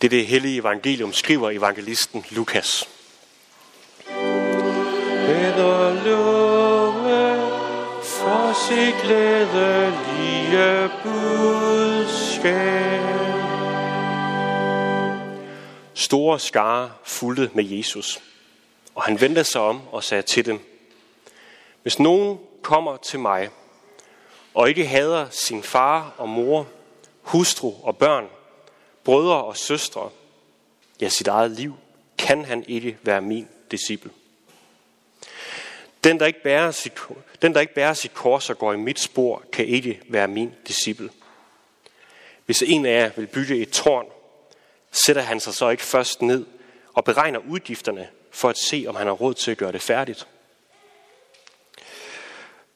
Det er det hellige evangelium, skriver evangelisten Lukas. Bedre love for sit glædelige budskab. Store skare fulgte med Jesus, og han vendte sig om og sagde til dem, Hvis nogen kommer til mig, og ikke hader sin far og mor, hustru og børn, brødre og søstre, ja sit eget liv, kan han ikke være min disciple. Den der, ikke bærer sit, den, der ikke bærer sit kors og går i mit spor, kan ikke være min disciple. Hvis en af jer vil bygge et tårn, sætter han sig så ikke først ned og beregner udgifterne for at se, om han har råd til at gøre det færdigt.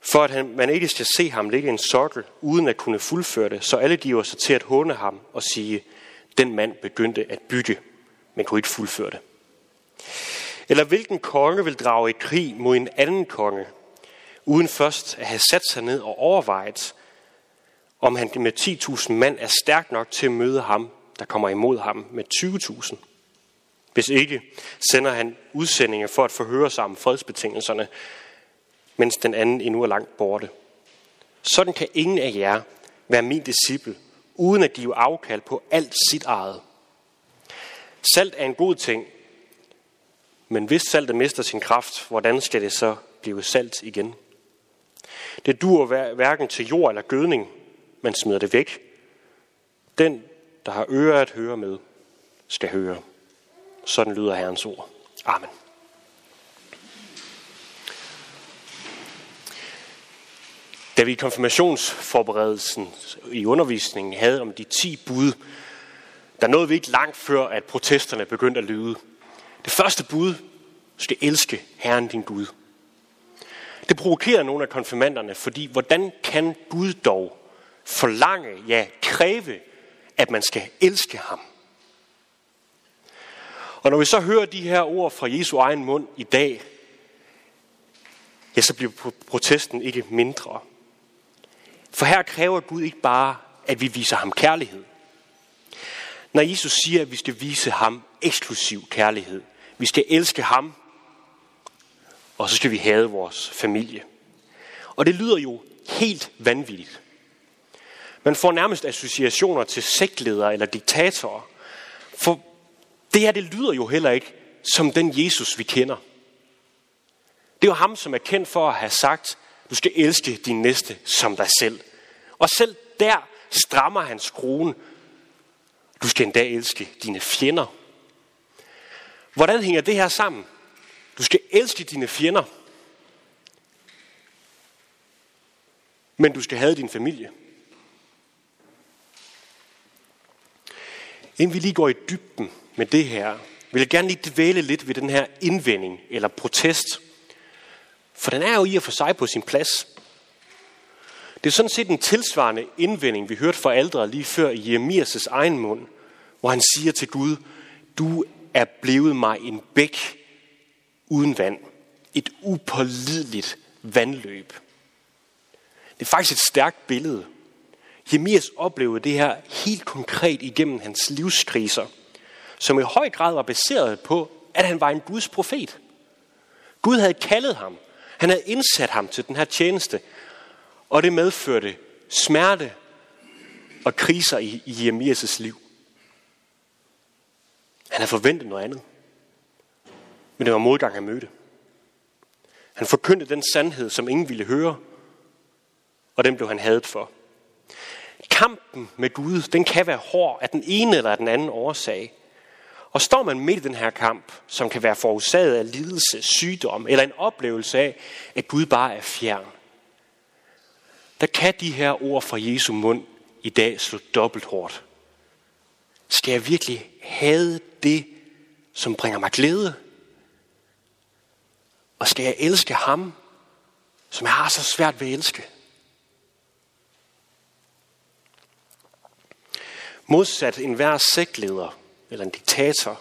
For at han, man ikke skal se ham ligge i en sokkel, uden at kunne fuldføre det, så alle giver sig til at håne ham og sige, den mand begyndte at bygge, men kunne ikke fuldføre det. Eller hvilken konge vil drage i krig mod en anden konge, uden først at have sat sig ned og overvejet, om han med 10.000 mand er stærk nok til at møde ham, der kommer imod ham med 20.000. Hvis ikke, sender han udsendinger for at forhøre sig om fredsbetingelserne, mens den anden endnu er langt borte. Sådan kan ingen af jer være min disciple, uden at give afkald på alt sit eget. Salt er en god ting, men hvis saltet mister sin kraft, hvordan skal det så blive salt igen? Det dur hverken til jord eller gødning, man smider det væk. Den, der har ører at høre med, skal høre. Sådan lyder Herrens ord. Amen. Da vi i konfirmationsforberedelsen i undervisningen havde om de 10 bud, der nåede vi ikke langt før, at protesterne begyndte at lyde. Det første bud, skal elske Herren din Gud. Det provokerer nogle af konfirmanderne, fordi hvordan kan Gud dog forlange, ja kræve, at man skal elske ham? Og når vi så hører de her ord fra Jesu egen mund i dag, ja, så bliver protesten ikke mindre. For her kræver Gud ikke bare, at vi viser ham kærlighed. Når Jesus siger, at vi skal vise ham eksklusiv kærlighed, vi skal elske ham, og så skal vi have vores familie. Og det lyder jo helt vanvittigt. Man får nærmest associationer til sektledere eller diktatorer. For det her, det lyder jo heller ikke som den Jesus, vi kender. Det er jo ham, som er kendt for at have sagt, du skal elske din næste som dig selv. Og selv der strammer han skruen. Du skal endda elske dine fjender. Hvordan hænger det her sammen? Du skal elske dine fjender. Men du skal have din familie. Inden vi lige går i dybden med det her, vil jeg gerne lige dvæle lidt ved den her indvending eller protest. For den er jo i og for sig på sin plads. Det er sådan set en tilsvarende indvending, vi hørte fra aldre lige før i Jeremias' egen mund, hvor han siger til Gud, du er blevet mig en bæk uden vand. Et upålideligt vandløb. Det er faktisk et stærkt billede. Jeremias oplevede det her helt konkret igennem hans livskriser, som i høj grad var baseret på, at han var en Guds profet. Gud havde kaldet ham. Han havde indsat ham til den her tjeneste. Og det medførte smerte og kriser i, i Jeremias' liv. Han havde forventet noget andet. Men det var modgang, han mødte. Han forkyndte den sandhed, som ingen ville høre, og den blev han hadet for. Kampen med Gud, den kan være hård af den ene eller af den anden årsag. Og står man midt i den her kamp, som kan være forårsaget af lidelse, sygdom eller en oplevelse af, at Gud bare er fjern, der kan de her ord fra Jesu mund i dag slå dobbelt hårdt. Skal jeg virkelig have det, som bringer mig glæde? Og skal jeg elske ham, som jeg har så svært ved at elske? Modsat enhver sektleder eller en diktator,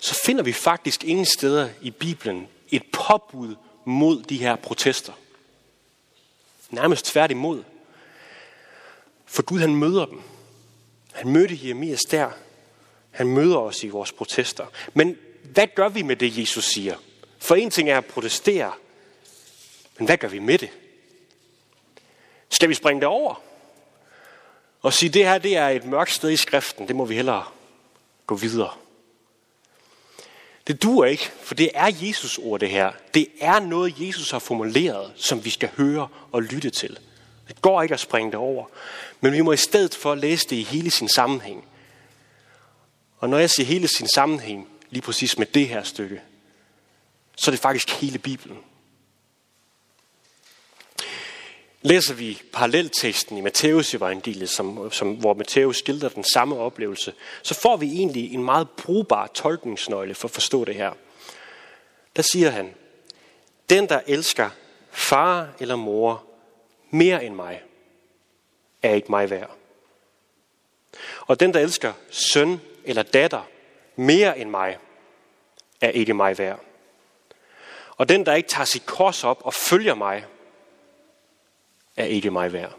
så finder vi faktisk ingen steder i Bibelen et påbud mod de her protester. Nærmest tværtimod. For Gud han møder dem. Han mødte Jeremias der, Han møder os i vores protester. Men hvad gør vi med det, Jesus siger? For en ting er at protestere, men hvad gør vi med det? Skal vi springe det over? Og sige, det her det er et mørkt sted i skriften, det må vi hellere gå videre. Det duer ikke, for det er Jesus ord det her. Det er noget, Jesus har formuleret, som vi skal høre og lytte til. Det går ikke at springe det over. Men vi må i stedet for læse det i hele sin sammenhæng. Og når jeg siger hele sin sammenhæng, lige præcis med det her stykke, så er det faktisk hele Bibelen. Læser vi parallelteksten i Matteus evangeliet, som, som, hvor Matteus skildrer den samme oplevelse, så får vi egentlig en meget brugbar tolkningsnøgle for at forstå det her. Der siger han, den der elsker far eller mor mere end mig, er ikke mig værd. Og den der elsker søn eller datter mere end mig, er ikke mig værd. Og den, der ikke tager sit kors op og følger mig, er ikke mig værd.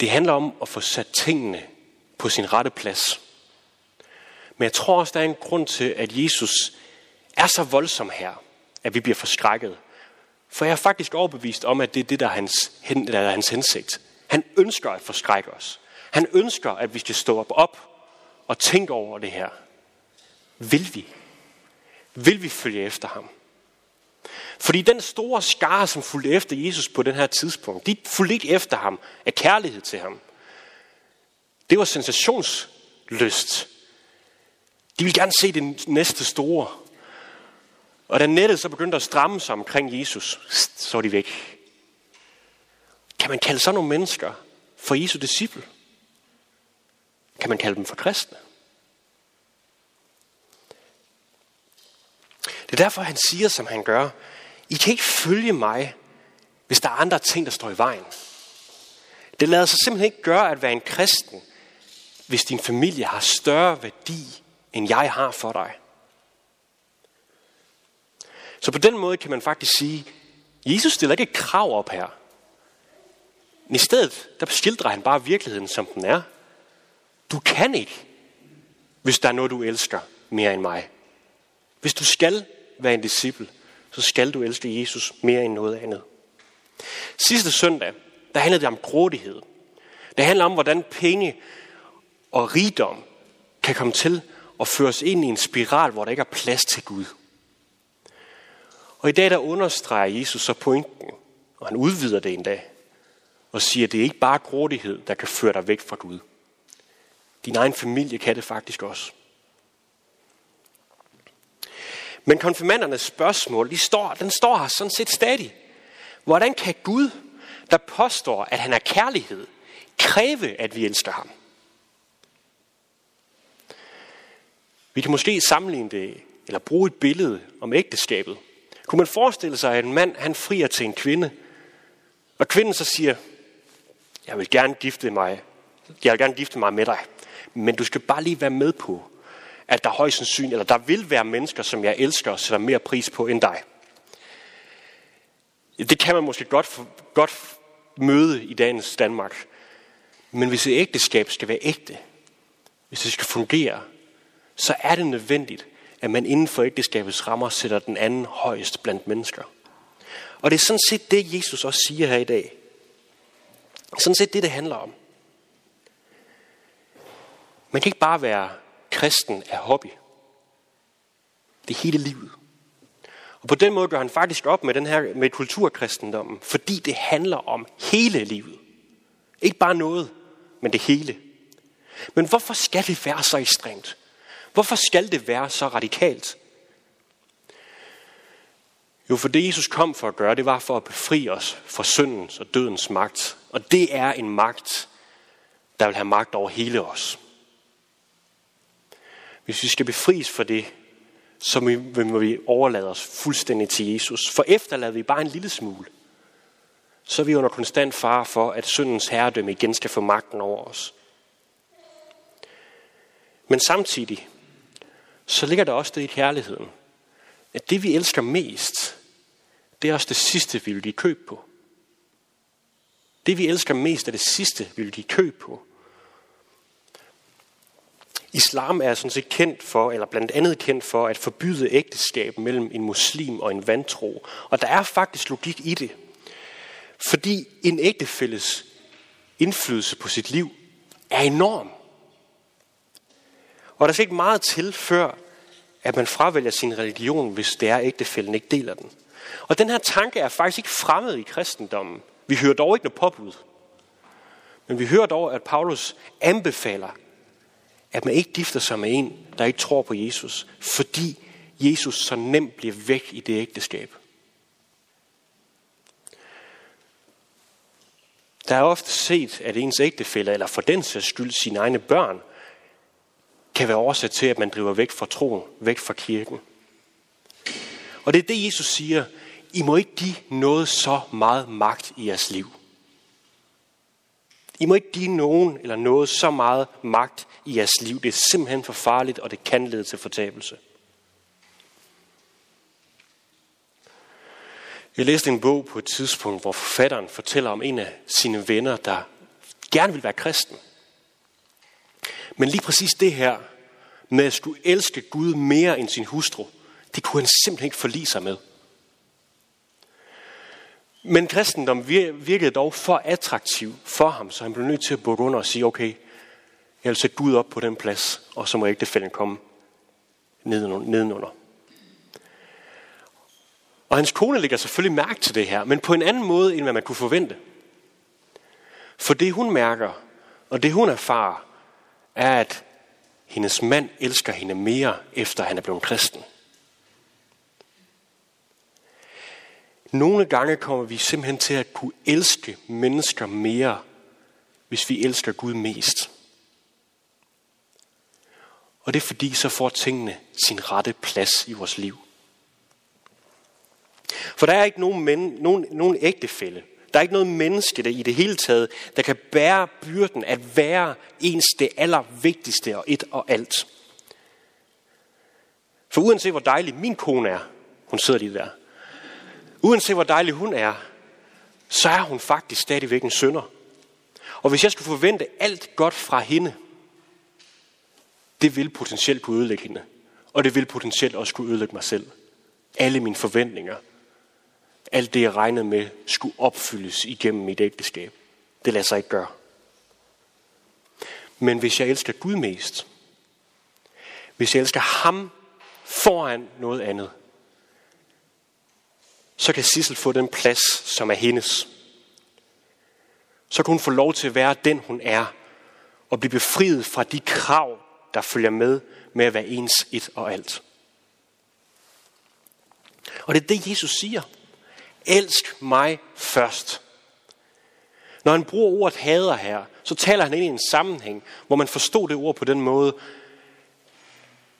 Det handler om at få sat tingene på sin rette plads. Men jeg tror også, der er en grund til, at Jesus er så voldsom her, at vi bliver forskrækket. For jeg er faktisk overbevist om, at det er det, der er hans, der er hans hensigt. Han ønsker at forskrække os. Han ønsker, at vi skal stå op, op og tænke over det her. Vil vi? Vil vi følge efter ham? Fordi den store skare, som fulgte efter Jesus på den her tidspunkt, de fulgte ikke efter ham af kærlighed til ham. Det var sensationslyst. De ville gerne se det næste store. Og da nettet så begyndte at stramme sig omkring Jesus, så var de væk. Kan man kalde sådan nogle mennesker for Jesu disciple? Kan man kalde dem for kristne? Det er derfor, han siger, som han gør. I kan ikke følge mig, hvis der er andre ting, der står i vejen. Det lader sig simpelthen ikke gøre at være en kristen, hvis din familie har større værdi, end jeg har for dig. Så på den måde kan man faktisk sige, Jesus stiller ikke et krav op her. I stedet, der skildrer han bare virkeligheden, som den er. Du kan ikke, hvis der er noget, du elsker mere end mig. Hvis du skal være en disciple, så skal du elske Jesus mere end noget andet. Sidste søndag, der handlede det om grådighed. Det handler om, hvordan penge og rigdom kan komme til at føre os ind i en spiral, hvor der ikke er plads til Gud. Og i dag der understreger Jesus så pointen, og han udvider det en dag, og siger, at det er ikke bare grådighed, der kan føre dig væk fra Gud. Din egen familie kan det faktisk også. Men konfirmandernes spørgsmål, de står, den står her sådan set stadig. Hvordan kan Gud, der påstår, at han er kærlighed, kræve, at vi elsker ham? Vi kan måske sammenligne det, eller bruge et billede om ægteskabet. Kunne man forestille sig, at en mand han frier til en kvinde, og kvinden så siger, jeg vil gerne gifte mig, jeg vil gerne gifte mig med dig, men du skal bare lige være med på, at der højst sandsynligt, eller der vil være mennesker, som jeg elsker og sætter mere pris på end dig. Det kan man måske godt, godt møde i dagens Danmark. Men hvis et ægteskab skal være ægte, hvis det skal fungere, så er det nødvendigt, at man inden for ægteskabets rammer sætter den anden højst blandt mennesker. Og det er sådan set det, Jesus også siger her i dag. Sådan set det, det handler om. Man kan ikke bare være kristen er hobby. Det er hele livet. Og på den måde gør han faktisk op med, den her, med kulturkristendommen, fordi det handler om hele livet. Ikke bare noget, men det hele. Men hvorfor skal det være så ekstremt? Hvorfor skal det være så radikalt? Jo, for det Jesus kom for at gøre, det var for at befri os fra syndens og dødens magt. Og det er en magt, der vil have magt over hele os. Hvis vi skal befries for det, så må vi overlade os fuldstændig til Jesus. For efterlader vi bare en lille smule, så er vi under konstant fare for, at syndens herredømme igen skal få magten over os. Men samtidig, så ligger der også det i kærligheden, at det vi elsker mest, det er også det sidste, vi vil give køb på. Det vi elsker mest er det sidste, vi vil give køb på. Islam er sådan set kendt for, eller blandt andet kendt for, at forbyde ægteskab mellem en muslim og en vantro. Og der er faktisk logik i det. Fordi en ægtefælles indflydelse på sit liv er enorm. Og der skal ikke meget til, før at man fravælger sin religion, hvis det er ægtefælden ikke deler den. Og den her tanke er faktisk ikke fremmed i kristendommen. Vi hører dog ikke noget påbud. Men vi hører dog, at Paulus anbefaler, at man ikke gifter sig med en, der ikke tror på Jesus, fordi Jesus så nemt bliver væk i det ægteskab. Der er ofte set, at ens ægtefælle, eller for den sags skyld sine egne børn, kan være årsag til, at man driver væk fra troen, væk fra kirken. Og det er det, Jesus siger. I må ikke give noget så meget magt i jeres liv. I må ikke give nogen eller noget så meget magt i jeres liv. Det er simpelthen for farligt, og det kan lede til fortabelse. Jeg læste en bog på et tidspunkt, hvor forfatteren fortæller om en af sine venner, der gerne vil være kristen. Men lige præcis det her med at skulle elske Gud mere end sin hustru, det kunne han simpelthen ikke forlige sig med. Men kristendom virkede dog for attraktiv for ham, så han blev nødt til at bukke under og sige, okay, jeg vil sætte Gud op på den plads, og så må ægtefælden komme nedenunder. Og hans kone lægger selvfølgelig mærke til det her, men på en anden måde, end hvad man kunne forvente. For det hun mærker, og det hun erfarer, er, at hendes mand elsker hende mere, efter han er blevet kristen. Nogle gange kommer vi simpelthen til at kunne elske mennesker mere, hvis vi elsker Gud mest. Og det er fordi, så får tingene sin rette plads i vores liv. For der er ikke nogen, men, nogen, nogen ægtefælde. Der er ikke noget menneske der i det hele taget, der kan bære byrden at være ens det allervigtigste og et og alt. For uanset hvor dejlig min kone er, hun sidder lige der, uanset hvor dejlig hun er, så er hun faktisk stadigvæk en sønder. Og hvis jeg skulle forvente alt godt fra hende, det vil potentielt kunne ødelægge hende. Og det vil potentielt også kunne ødelægge mig selv. Alle mine forventninger, alt det, jeg regnede med, skulle opfyldes igennem mit ægteskab. Det lader sig ikke gøre. Men hvis jeg elsker Gud mest, hvis jeg elsker ham foran noget andet, så kan Sissel få den plads, som er hendes. Så kan hun få lov til at være den, hun er, og blive befriet fra de krav, der følger med med at være ens et og alt. Og det er det, Jesus siger. Elsk mig først. Når han bruger ordet hader her, så taler han ind i en sammenhæng, hvor man forstod det ord på den måde,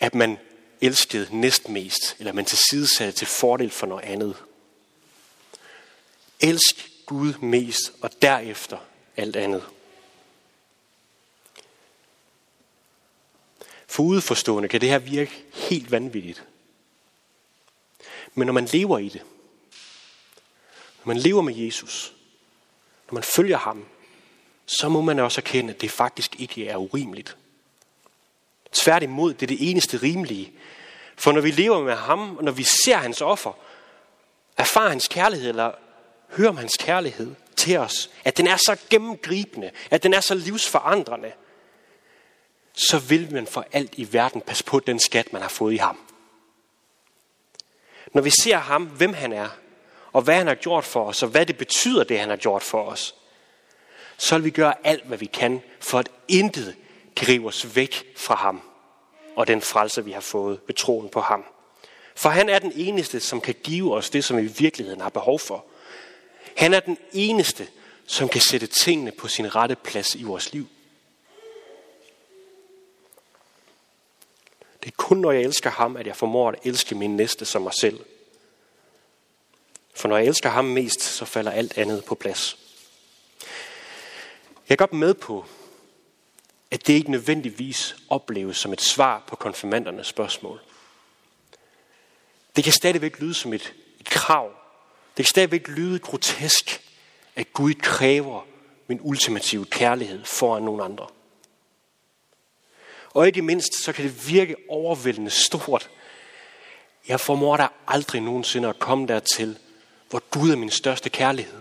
at man elskede næstmest, eller man tilsidesatte til fordel for noget andet. Elsk Gud mest, og derefter alt andet. For udeforstående kan det her virke helt vanvittigt. Men når man lever i det, når man lever med Jesus, når man følger ham, så må man også erkende, at det faktisk ikke er urimeligt. Tværtimod, det er det eneste rimelige. For når vi lever med ham, og når vi ser hans offer, erfarer hans kærlighed, eller hører om hans kærlighed til os, at den er så gennemgribende, at den er så livsforandrende, så vil man for alt i verden passe på den skat, man har fået i ham. Når vi ser ham, hvem han er, og hvad han har gjort for os, og hvad det betyder, det han har gjort for os, så vil vi gøre alt, hvad vi kan, for at intet kan rive os væk fra ham og den frelse, vi har fået ved troen på ham. For han er den eneste, som kan give os det, som vi i virkeligheden har behov for. Han er den eneste, som kan sætte tingene på sin rette plads i vores liv. Det er kun, når jeg elsker ham, at jeg formår at elske min næste som mig selv. For når jeg elsker ham mest, så falder alt andet på plads. Jeg er godt med på, at det ikke nødvendigvis opleves som et svar på konfirmandernes spørgsmål. Det kan stadigvæk lyde som et, et krav. Det kan stadigvæk lyde grotesk, at Gud kræver min ultimative kærlighed foran nogen andre. Og ikke mindst, så kan det virke overvældende stort. Jeg formår der aldrig nogensinde at komme dertil, hvor Gud er min største kærlighed.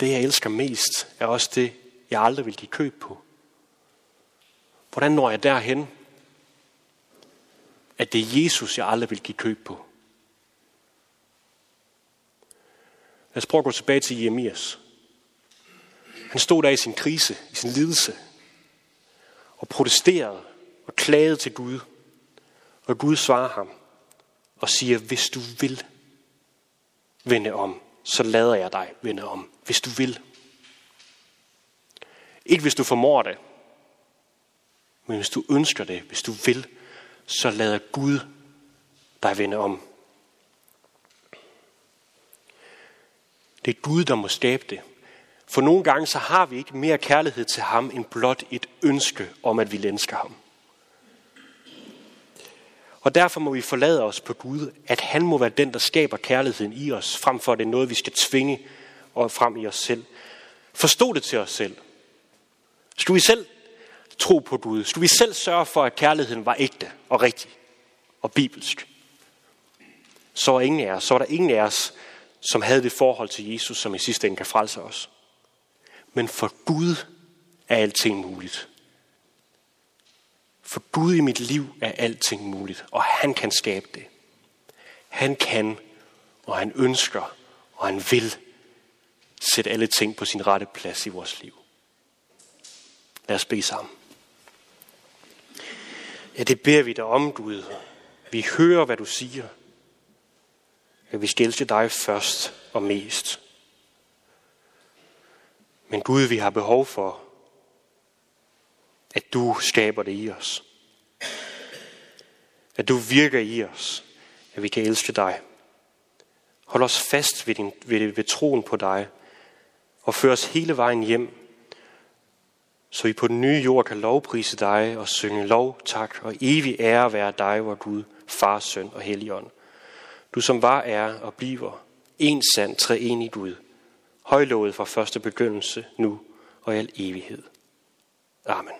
Det, jeg elsker mest, er også det, jeg aldrig vil give køb på. Hvordan når jeg derhen, at det er Jesus, jeg aldrig vil give køb på? Lad os prøve at gå tilbage til Jeremias. Han stod der i sin krise, i sin lidelse, og protesterede og klagede til Gud. Og Gud svarer ham og siger, hvis du vil vende om, så lader jeg dig vende om. Hvis du vil. Ikke hvis du formår det, men hvis du ønsker det, hvis du vil, så lader Gud dig vende om. Det er Gud, der må skabe det. For nogle gange så har vi ikke mere kærlighed til ham, end blot et ønske om, at vi elsker ham. Og derfor må vi forlade os på Gud, at han må være den, der skaber kærligheden i os, frem for at det er noget, vi skal tvinge og frem i os selv. Forstå det til os selv. Skulle vi selv tro på Gud? Skulle vi selv sørge for, at kærligheden var ægte og rigtig og bibelsk? Så var, ingen af os, så var der ingen af os, som havde det forhold til Jesus, som i sidste ende kan frelse os. Men for Gud er alting muligt. For Gud i mit liv er alting muligt, og han kan skabe det. Han kan, og han ønsker, og han vil sætte alle ting på sin rette plads i vores liv. Lad os bede sammen. Ja, det beder vi dig om, Gud. Vi hører, hvad du siger. At vi skal elske dig først og mest. Men Gud, vi har behov for, at du skaber det i os. At du virker i os, at vi kan elske dig. Hold os fast ved, din, ved, ved troen på dig, og før os hele vejen hjem, så vi på den nye jord kan lovprise dig og synge lov, tak og evig ære være dig, vor Gud, Far, Søn og Helligånd. Du som var, er og bliver en sand treenig Gud, højlovet fra første begyndelse, nu og i al evighed. Amen.